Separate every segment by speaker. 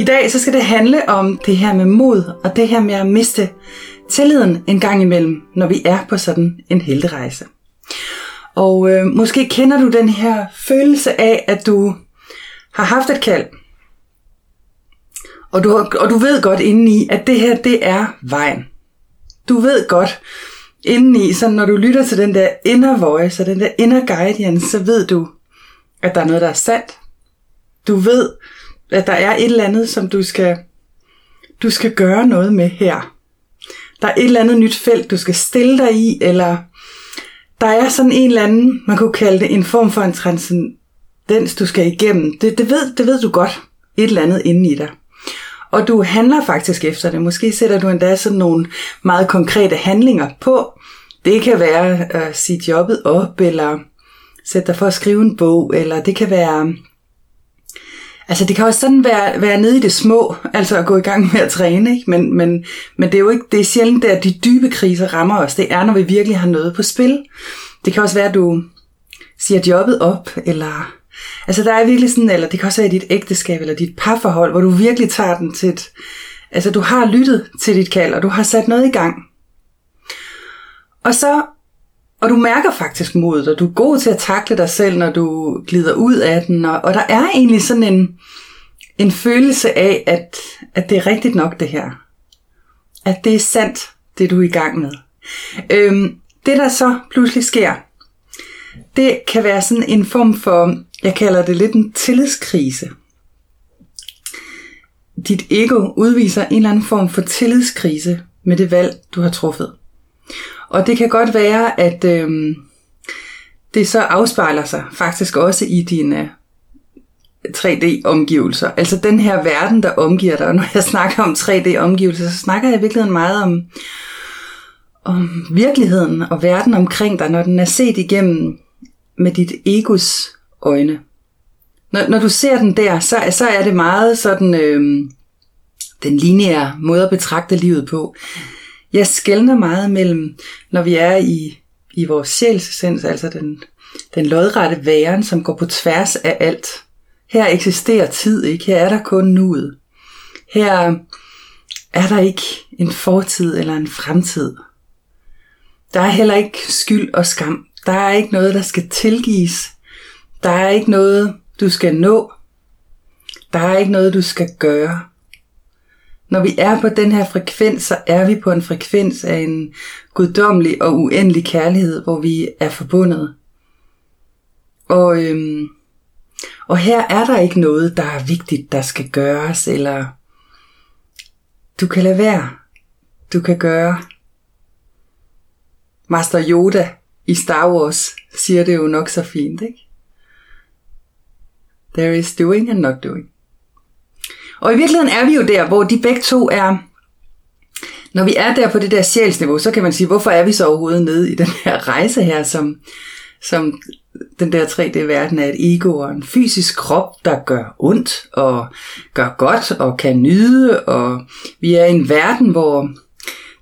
Speaker 1: I dag så skal det handle om det her med mod, og det her med at miste tilliden en gang imellem, når vi er på sådan en helterejse. Og øh, måske kender du den her følelse af, at du har haft et kald, og du, og du ved godt indeni, at det her, det er vejen. Du ved godt indeni, så når du lytter til den der inner voice og den der inner guidance, så ved du, at der er noget, der er sandt. Du ved, at der er et eller andet, som du skal, du skal gøre noget med her. Der er et eller andet nyt felt, du skal stille dig i, eller der er sådan en eller anden, man kunne kalde det en form for en transcendens, du skal igennem. Det, det, ved, det ved du godt, et eller andet inde i dig. Og du handler faktisk efter det. Måske sætter du endda sådan nogle meget konkrete handlinger på. Det kan være øh, at sige jobbet op, eller sætte dig for at skrive en bog, eller det kan være Altså det kan også sådan være, være nede i det små, altså at gå i gang med at træne, ikke? Men, men, men det er jo ikke, det er sjældent, at de dybe kriser rammer os. Det er, når vi virkelig har noget på spil. Det kan også være, at du siger jobbet op, eller altså der er virkelig sådan, eller det kan også være dit ægteskab, eller dit parforhold, hvor du virkelig tager den til et, altså du har lyttet til dit kald, og du har sat noget i gang. Og så og du mærker faktisk modet, og du er god til at takle dig selv, når du glider ud af den. Og, og der er egentlig sådan en, en følelse af, at, at det er rigtigt nok det her. At det er sandt, det du er i gang med. Øhm, det der så pludselig sker, det kan være sådan en form for, jeg kalder det lidt en tillidskrise. Dit ego udviser en eller anden form for tillidskrise med det valg, du har truffet. Og det kan godt være, at øh, det så afspejler sig faktisk også i dine øh, 3D-omgivelser. Altså den her verden, der omgiver dig. Og når jeg snakker om 3D-omgivelser, så snakker jeg i virkeligheden meget om, om virkeligheden og verden omkring dig, når den er set igennem med dit egos øjne. Når, når du ser den der, så, så er det meget sådan øh, den lineære måde at betragte livet på. Jeg skældner meget mellem, når vi er i, i vores sjælsessens, altså den, den lodrette væren, som går på tværs af alt. Her eksisterer tid ikke, her er der kun nuet. Her er der ikke en fortid eller en fremtid. Der er heller ikke skyld og skam. Der er ikke noget, der skal tilgives. Der er ikke noget, du skal nå. Der er ikke noget, du skal gøre. Når vi er på den her frekvens, så er vi på en frekvens af en guddommelig og uendelig kærlighed, hvor vi er forbundet. Og, øhm, og her er der ikke noget, der er vigtigt, der skal gøres, eller du kan lade være. Du kan gøre. Master Yoda i Star Wars siger det jo nok så fint, ikke? There is doing and not doing. Og i virkeligheden er vi jo der, hvor de begge to er, når vi er der på det der sjælsniveau, så kan man sige, hvorfor er vi så overhovedet nede i den her rejse her, som, som den der 3D-verden er et ego og en fysisk krop, der gør ondt og gør godt og kan nyde, og vi er i en verden, hvor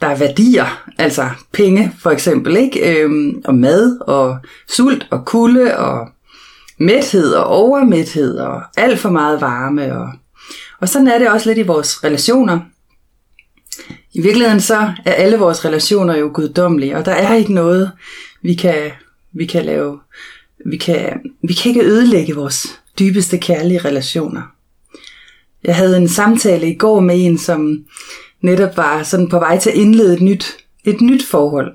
Speaker 1: der er værdier, altså penge for eksempel, ikke? Øhm, og mad og sult og kulde og mæthed og overmæthed og alt for meget varme og og sådan er det også lidt i vores relationer. I virkeligheden så er alle vores relationer jo guddommelige, og der er ikke noget, vi kan, vi kan lave. Vi kan, vi kan ikke ødelægge vores dybeste kærlige relationer. Jeg havde en samtale i går med en, som netop var sådan på vej til at indlede et nyt, et nyt forhold.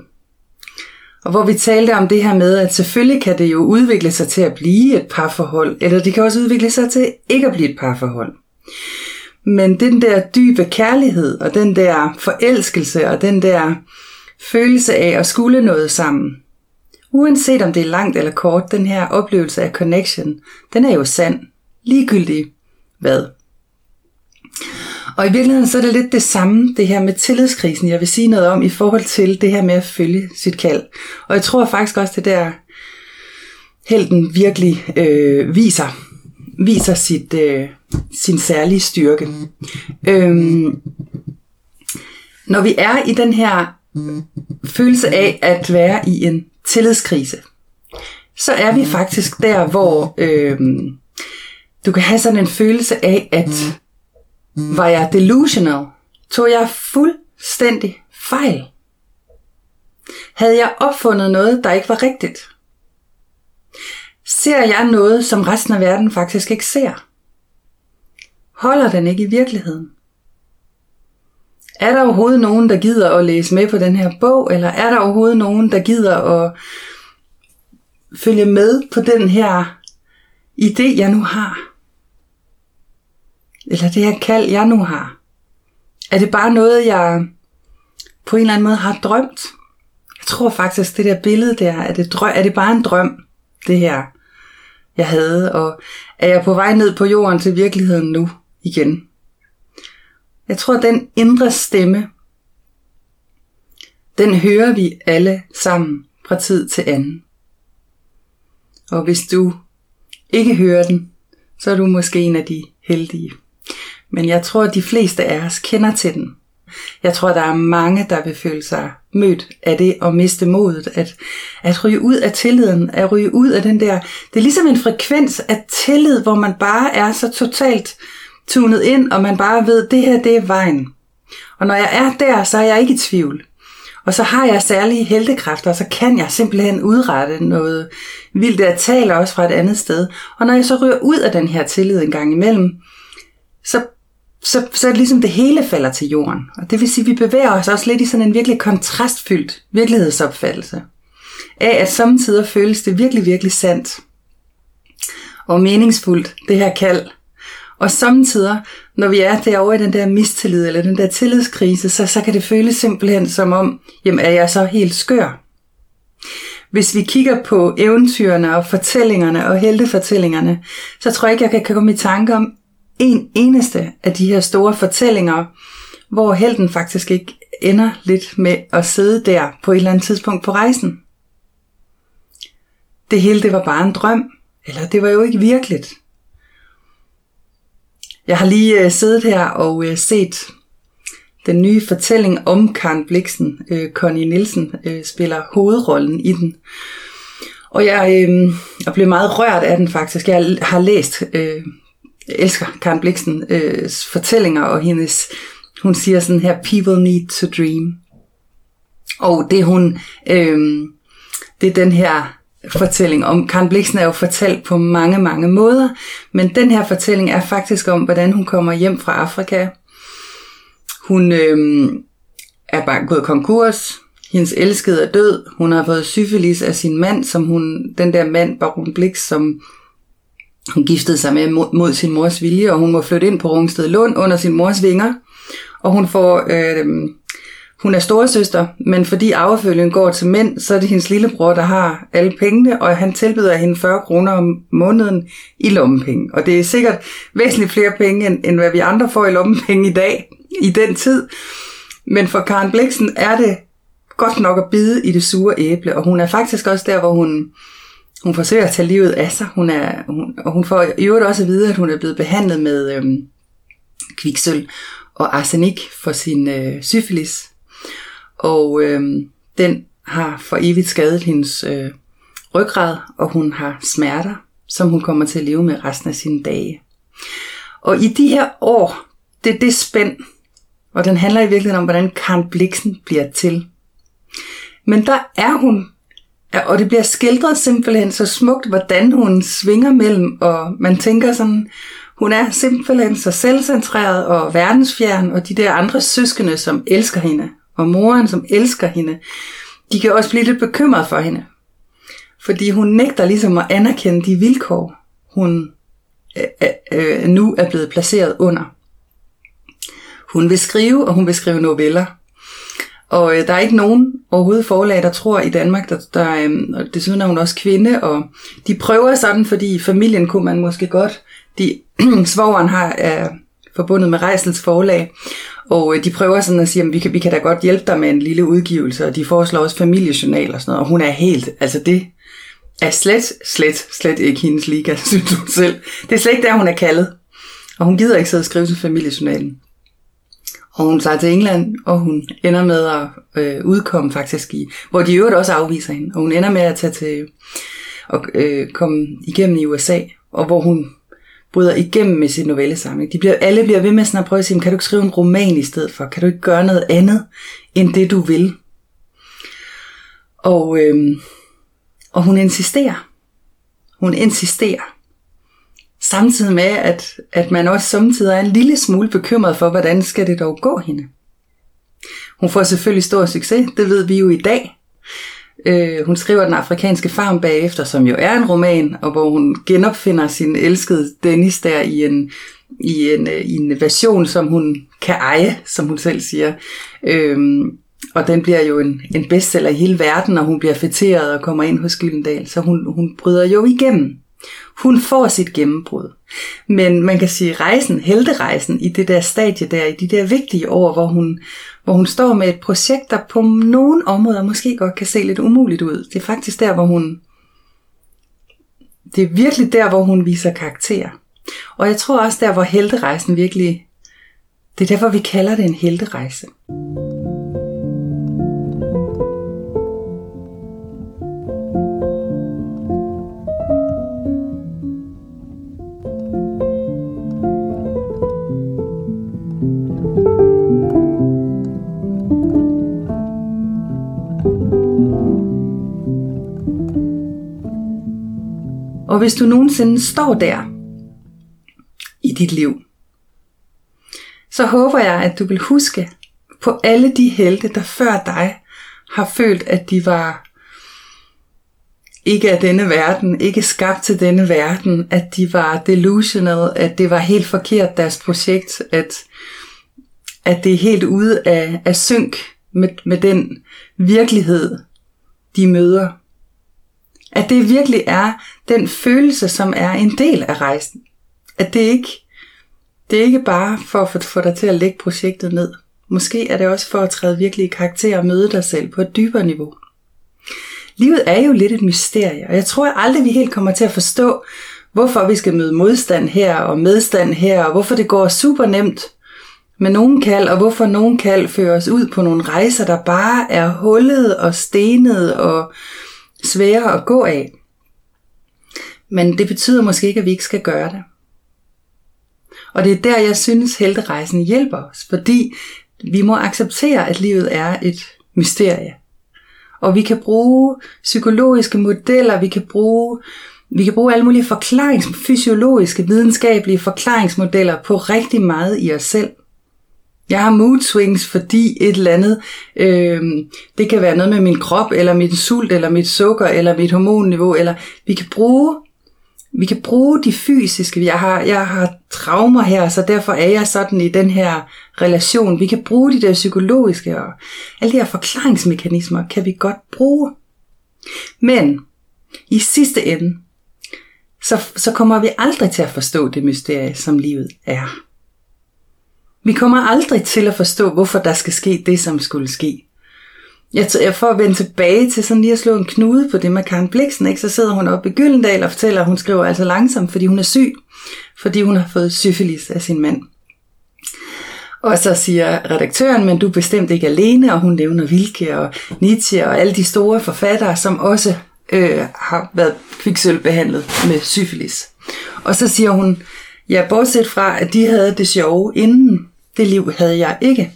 Speaker 1: Og hvor vi talte om det her med, at selvfølgelig kan det jo udvikle sig til at blive et parforhold, eller det kan også udvikle sig til ikke at blive et parforhold. Men den der dybe kærlighed, og den der forelskelse, og den der følelse af at skulle noget sammen, uanset om det er langt eller kort, den her oplevelse af connection, den er jo sand. Ligegyldigt hvad. Og i virkeligheden så er det lidt det samme, det her med tillidskrisen, jeg vil sige noget om i forhold til det her med at følge sit kald. Og jeg tror faktisk også, det der helten virkelig øh, viser, viser sit, øh, sin særlige styrke. Øhm, når vi er i den her følelse af at være i en tillidskrise, så er vi faktisk der, hvor øh, du kan have sådan en følelse af, at var jeg delusional? Tog jeg fuldstændig fejl? Havde jeg opfundet noget, der ikke var rigtigt? Ser jeg noget, som resten af verden faktisk ikke ser? Holder den ikke i virkeligheden? Er der overhovedet nogen, der gider at læse med på den her bog, eller er der overhovedet nogen, der gider at følge med på den her idé, jeg nu har? Eller det her kald, jeg nu har? Er det bare noget, jeg på en eller anden måde har drømt? Jeg tror faktisk, det der billede der, er det, drøm, er det bare en drøm, det her, jeg havde? Og er jeg på vej ned på jorden til virkeligheden nu igen? Jeg tror, den indre stemme, den hører vi alle sammen fra tid til anden. Og hvis du ikke hører den, så er du måske en af de heldige. Men jeg tror, at de fleste af os kender til den. Jeg tror, der er mange, der vil føle sig mødt af det og miste modet. At, at ryge ud af tilliden, at ryge ud af den der... Det er ligesom en frekvens af tillid, hvor man bare er så totalt tunet ind, og man bare ved, at det her, det er vejen. Og når jeg er der, så er jeg ikke i tvivl. Og så har jeg særlige heldekræfter, og så kan jeg simpelthen udrette noget vildt. Jeg taler også fra et andet sted. Og når jeg så ryger ud af den her tillid en gang imellem, så så, så er det ligesom det hele falder til jorden. Og det vil sige, at vi bevæger os også lidt i sådan en virkelig kontrastfyldt virkelighedsopfattelse. Af at samtidig føles det virkelig, virkelig sandt. Og meningsfuldt, det her kald. Og samtidig, når vi er derovre i den der mistillid, eller den der tillidskrise, så, så kan det føles simpelthen som om, jamen er jeg så helt skør? Hvis vi kigger på eventyrene og fortællingerne og heltefortællingerne, så tror jeg ikke, jeg kan komme i tanke om en eneste af de her store fortællinger, hvor helten faktisk ikke ender lidt med at sidde der på et eller andet tidspunkt på rejsen. Det hele det var bare en drøm, eller det var jo ikke virkeligt. Jeg har lige øh, siddet her og øh, set den nye fortælling om Karen Bliksen. Øh, Connie Nielsen øh, spiller hovedrollen i den. Og jeg, øh, jeg blev meget rørt af den faktisk. Jeg har læst øh, jeg elsker Karen Bliksen øh, fortællinger og hendes, hun siger sådan her, people need to dream. Og det hun, øh, det er den her fortælling om, Karen Bliksen er jo fortalt på mange, mange måder, men den her fortælling er faktisk om, hvordan hun kommer hjem fra Afrika. Hun øh, er bare gået konkurs, hendes elskede er død, hun har fået syfilis af sin mand, som hun, den der mand, Baron Blix, som hun giftede sig med mod, sin mors vilje, og hun må flytte ind på Rungsted Lund under sin mors vinger. Og hun får... Øh, hun er storesøster, men fordi arvefølgen går til mænd, så er det hendes lillebror, der har alle pengene, og han tilbyder hende 40 kroner om måneden i lommepenge. Og det er sikkert væsentligt flere penge, end, end hvad vi andre får i lommepenge i dag, i den tid. Men for Karen Bliksen er det godt nok at bide i det sure æble, og hun er faktisk også der, hvor hun hun forsøger at tage livet af sig, hun er, hun, og hun får i øvrigt også at vide, at hun er blevet behandlet med øhm, kviksøl og arsenik for sin øh, syfilis. Og øhm, den har for evigt skadet hendes øh, ryggrad, og hun har smerter, som hun kommer til at leve med resten af sine dage. Og i de her år, det er det spænd, og den handler i virkeligheden om, hvordan Karen Bliksen bliver til. Men der er hun Ja, og det bliver skildret simpelthen så smukt, hvordan hun svinger mellem, og man tænker sådan, hun er simpelthen så selvcentreret og verdensfjern, og de der andre søskende, som elsker hende, og moren, som elsker hende, de kan også blive lidt bekymret for hende. Fordi hun nægter ligesom at anerkende de vilkår, hun øh, øh, øh nu er blevet placeret under. Hun vil skrive, og hun vil skrive noveller. Og øh, der er ikke nogen overhovedet forlag, der tror i Danmark, der, der øh, og desuden er hun også kvinde, og de prøver sådan, fordi i familien kunne man måske godt de, svogeren har, er forbundet med Rejsels forlag, og øh, de prøver sådan at sige, at vi kan, vi kan da godt hjælpe dig med en lille udgivelse, og de foreslår også familiejournal og sådan noget, og hun er helt, altså det er slet, slet, slet ikke hendes liga, synes hun selv. Det er slet ikke der, hun er kaldet. Og hun gider ikke sidde og skrive til familiejournalen. Og hun tager til England, og hun ender med at øh, udkomme faktisk i, hvor de i øvrigt også afviser hende. Og hun ender med at tage til og øh, komme igennem i USA, og hvor hun bryder igennem med sin novellesamling. De bliver, alle bliver ved med sådan at prøve at sige, kan du ikke skrive en roman i stedet for? Kan du ikke gøre noget andet, end det du vil? Og, øh, og hun insisterer. Hun insisterer. Samtidig med, at, at man også samtidig er en lille smule bekymret for, hvordan skal det dog gå hende. Hun får selvfølgelig stor succes, det ved vi jo i dag. Øh, hun skriver Den afrikanske farm bagefter, som jo er en roman, og hvor hun genopfinder sin elskede Dennis der i en, i en, øh, i en version, som hun kan eje, som hun selv siger. Øh, og den bliver jo en, en bestseller i hele verden, og hun bliver fætteret og kommer ind hos Gyldendal, så hun, hun bryder jo igennem. Hun får sit gennembrud. Men man kan sige, rejsen, helterejsen i det der stadie der, i de der vigtige år, hvor hun, hvor hun står med et projekt, der på nogle områder måske godt kan se lidt umuligt ud. Det er faktisk der, hvor hun... Det er virkelig der, hvor hun viser karakter. Og jeg tror også der, hvor helterejsen virkelig... Det er derfor, vi kalder det en helterejse. Og hvis du nogensinde står der i dit liv, så håber jeg, at du vil huske på alle de helte, der før dig har følt, at de var ikke af denne verden, ikke skabt til denne verden, at de var delusional, at det var helt forkert deres projekt, at, at det er helt ude af, af synk med, med den virkelighed, de møder. At det virkelig er den følelse, som er en del af rejsen. At det ikke, det er ikke bare for at få dig til at lægge projektet ned. Måske er det også for at træde virkelig i karakter og møde dig selv på et dybere niveau. Livet er jo lidt et mysterie, og jeg tror aldrig, vi helt kommer til at forstå, hvorfor vi skal møde modstand her og medstand her, og hvorfor det går super nemt med nogen kald, og hvorfor nogen kald fører os ud på nogle rejser, der bare er hullet og stenet og svære at gå af. Men det betyder måske ikke, at vi ikke skal gøre det. Og det er der, jeg synes, helterejsen hjælper os, fordi vi må acceptere, at livet er et mysterie. Og vi kan bruge psykologiske modeller, vi kan bruge, vi kan bruge alle mulige forklarings, fysiologiske, videnskabelige forklaringsmodeller på rigtig meget i os selv. Jeg har mood swings, fordi et eller andet, øh, det kan være noget med min krop, eller mit sult, eller mit sukker, eller mit hormonniveau, eller vi kan bruge vi kan bruge de fysiske, jeg har, jeg har traumer her, så derfor er jeg sådan i den her relation. Vi kan bruge de der psykologiske og alle de her forklaringsmekanismer kan vi godt bruge. Men i sidste ende, så, så kommer vi aldrig til at forstå det mysterie, som livet er. Vi kommer aldrig til at forstå, hvorfor der skal ske det, som skulle ske. Jeg, jeg for at vende tilbage til sådan lige at slå en knude på det med Karen Bliksen, ikke? så sidder hun oppe i Gyldendal og fortæller, at hun skriver altså langsomt, fordi hun er syg, fordi hun har fået syfilis af sin mand. Og så siger redaktøren, men du er bestemt ikke alene, og hun nævner Vilke og Nietzsche og alle de store forfattere, som også øh, har været kviksølvbehandlet med syfilis. Og så siger hun, ja, bortset fra, at de havde det sjove inden, det liv havde jeg ikke.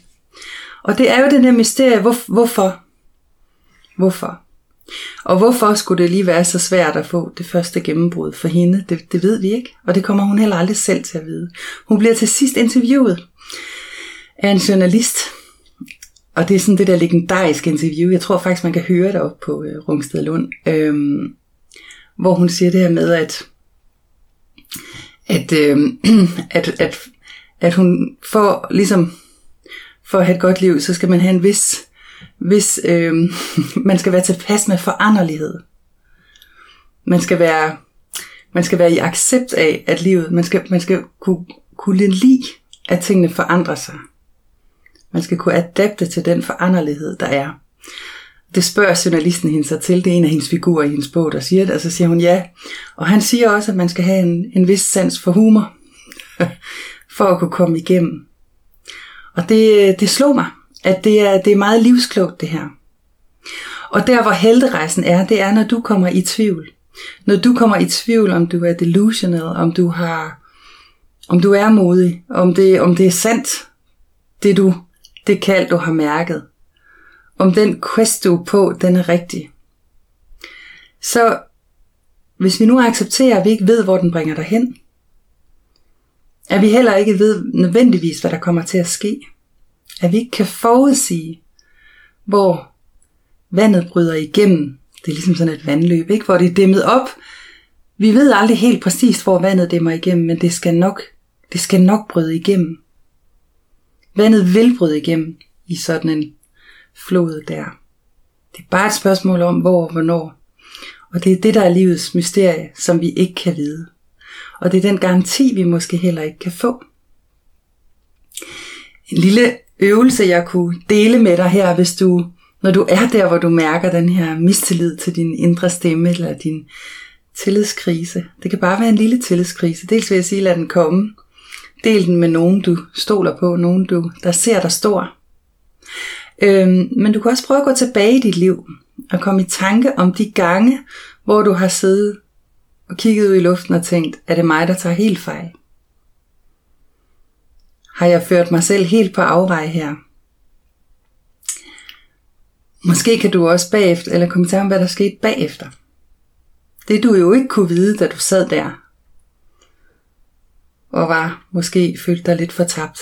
Speaker 1: Og det er jo den der mysterie, hvor, hvorfor? Hvorfor? Og hvorfor skulle det lige være så svært at få det første gennembrud for hende? Det, det ved vi ikke, og det kommer hun heller aldrig selv til at vide. Hun bliver til sidst interviewet af en journalist, og det er sådan det der legendariske interview. Jeg tror faktisk, man kan høre det op på øh, Rungsted Lund, øhm, hvor hun siger det her med, at at, øh, at, at, at hun får ligesom for at have et godt liv, så skal man have en vis, vis øh, man skal være tilpas med foranderlighed. Man skal være, Man skal være i accept af, at livet, man skal, man skal kunne, kunne lide, at tingene forandrer sig. Man skal kunne adapte til den foranderlighed, der er. Det spørger journalisten hende sig til. Det er en af hendes figurer i hendes bog, der siger det. Og så siger hun ja. Og han siger også, at man skal have en, en vis sans for humor. for at kunne komme igennem. Og det, det slog mig, at det er, det er meget livsklogt det her. Og der hvor helterejsen er, det er når du kommer i tvivl. Når du kommer i tvivl om du er delusional, om du har om du er modig, om det, om det er sandt, det du, det kald du har mærket. Om den quest du er på, den er rigtig. Så hvis vi nu accepterer, at vi ikke ved, hvor den bringer dig hen, at vi heller ikke ved nødvendigvis, hvad der kommer til at ske, at vi ikke kan forudsige, hvor vandet bryder igennem. Det er ligesom sådan et vandløb, ikke? hvor det er dæmmet op. Vi ved aldrig helt præcist, hvor vandet dæmmer igennem, men det skal nok, det skal nok bryde igennem. Vandet vil bryde igennem i sådan en flod der. Det er bare et spørgsmål om, hvor og hvornår. Og det er det, der er livets mysterie, som vi ikke kan vide. Og det er den garanti, vi måske heller ikke kan få. En lille øvelse, jeg kunne dele med dig her, hvis du, når du er der, hvor du mærker den her mistillid til din indre stemme, eller din tillidskrise. Det kan bare være en lille tillidskrise. Dels vil jeg sige, lad den komme. Del den med nogen, du stoler på, nogen, du, der ser dig stor. Øhm, men du kan også prøve at gå tilbage i dit liv, og komme i tanke om de gange, hvor du har siddet og kigget ud i luften og tænkt, er det mig, der tager helt fejl? Har jeg ført mig selv helt på afvej her? Måske kan du også bagefter, eller kommentere om, hvad der skete bagefter. Det du jo ikke kunne vide, da du sad der, og var måske følt dig lidt fortabt.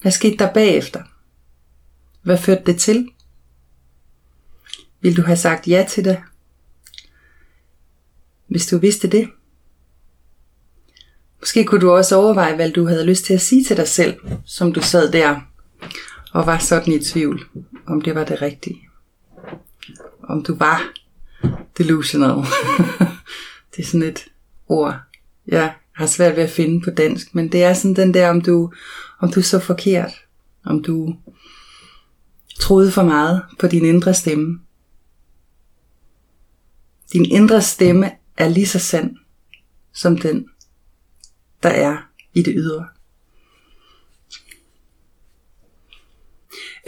Speaker 1: Hvad skete der bagefter? Hvad førte det til? Vil du have sagt ja til det? Hvis du vidste det. Måske kunne du også overveje, hvad du havde lyst til at sige til dig selv, som du sad der og var sådan i tvivl, om det var det rigtige. Om du var delusional. det er sådan et ord, jeg har svært ved at finde på dansk, men det er sådan den der, om du, om du så forkert, om du troede for meget på din indre stemme. Din indre stemme er lige så sand som den, der er i det ydre.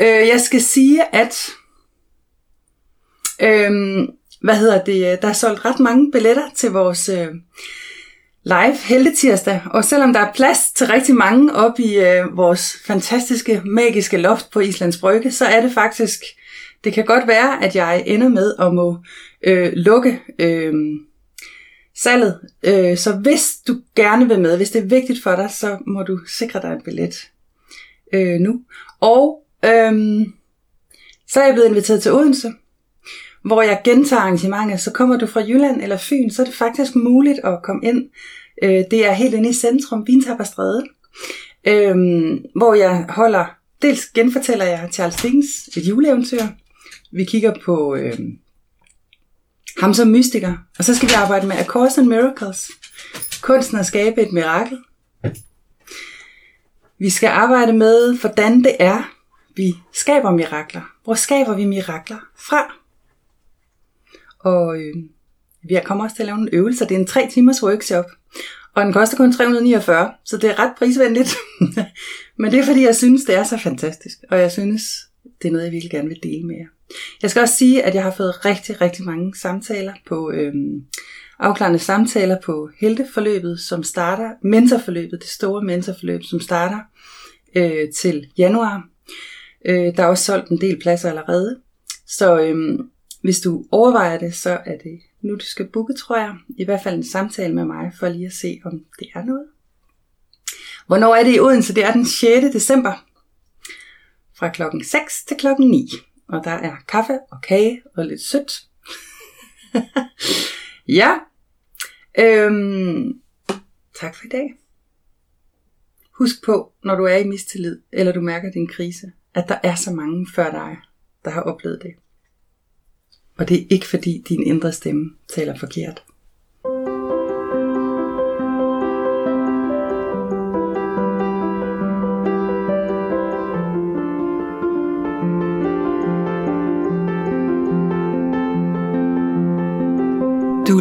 Speaker 1: Øh, jeg skal sige, at øh, hvad hedder det, der er solgt ret mange billetter til vores øh, live heldetirsdag, og selvom der er plads til rigtig mange op i øh, vores fantastiske, magiske loft på Islands Brygge, så er det faktisk, det kan godt være, at jeg ender med at må øh, lukke øh, salget. Øh, så hvis du gerne vil med, hvis det er vigtigt for dig, så må du sikre dig en billet øh, nu. Og øh, så er jeg blevet inviteret til Odense, hvor jeg gentager arrangementet. Så kommer du fra Jylland eller Fyn, så er det faktisk muligt at komme ind. Øh, det er helt inde i centrum, Vintapperstræde, øh, hvor jeg holder, dels genfortæller jeg Charles Dickens et juleeventyr. Vi kigger på øh, ham som mystiker. Og så skal vi arbejde med A Course in Miracles. Kunsten at skabe et mirakel. Vi skal arbejde med, hvordan det er, vi skaber mirakler. Hvor skaber vi mirakler fra? Og øh, vi kommer også til at lave en øvelse. Det er en tre timers workshop. Og den koster kun 349, så det er ret prisvenligt. Men det er fordi, jeg synes, det er så fantastisk. Og jeg synes, det er noget, jeg virkelig gerne vil dele med jer. Jeg skal også sige, at jeg har fået rigtig, rigtig mange samtaler på øhm, afklarende samtaler på helteforløbet, som starter, mentorforløbet, det store mentorforløb, som starter øh, til januar. Øh, der er også solgt en del pladser allerede. Så øhm, hvis du overvejer det, så er det nu, du skal booke, tror jeg. I hvert fald en samtale med mig, for lige at se, om det er noget. Hvornår er det i Odense? Det er den 6. december. Fra klokken 6 til klokken 9 og der er kaffe og kage og lidt sødt. ja, øhm, tak for i dag. Husk på, når du er i mistillid, eller du mærker din krise, at der er så mange før dig, der har oplevet det. Og det er ikke fordi din indre stemme taler forkert.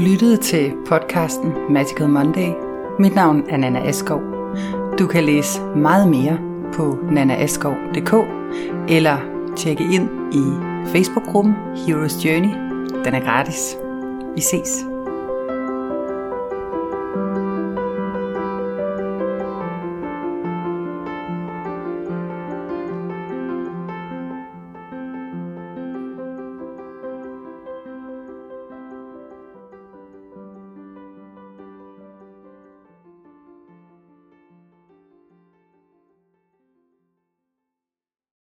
Speaker 1: Lyttede til podcasten Magical Monday. Mit navn er Nana Askov. Du kan læse meget mere på nanaaskov.dk eller tjekke ind i Facebook-gruppen Heroes Journey. Den er gratis. Vi ses.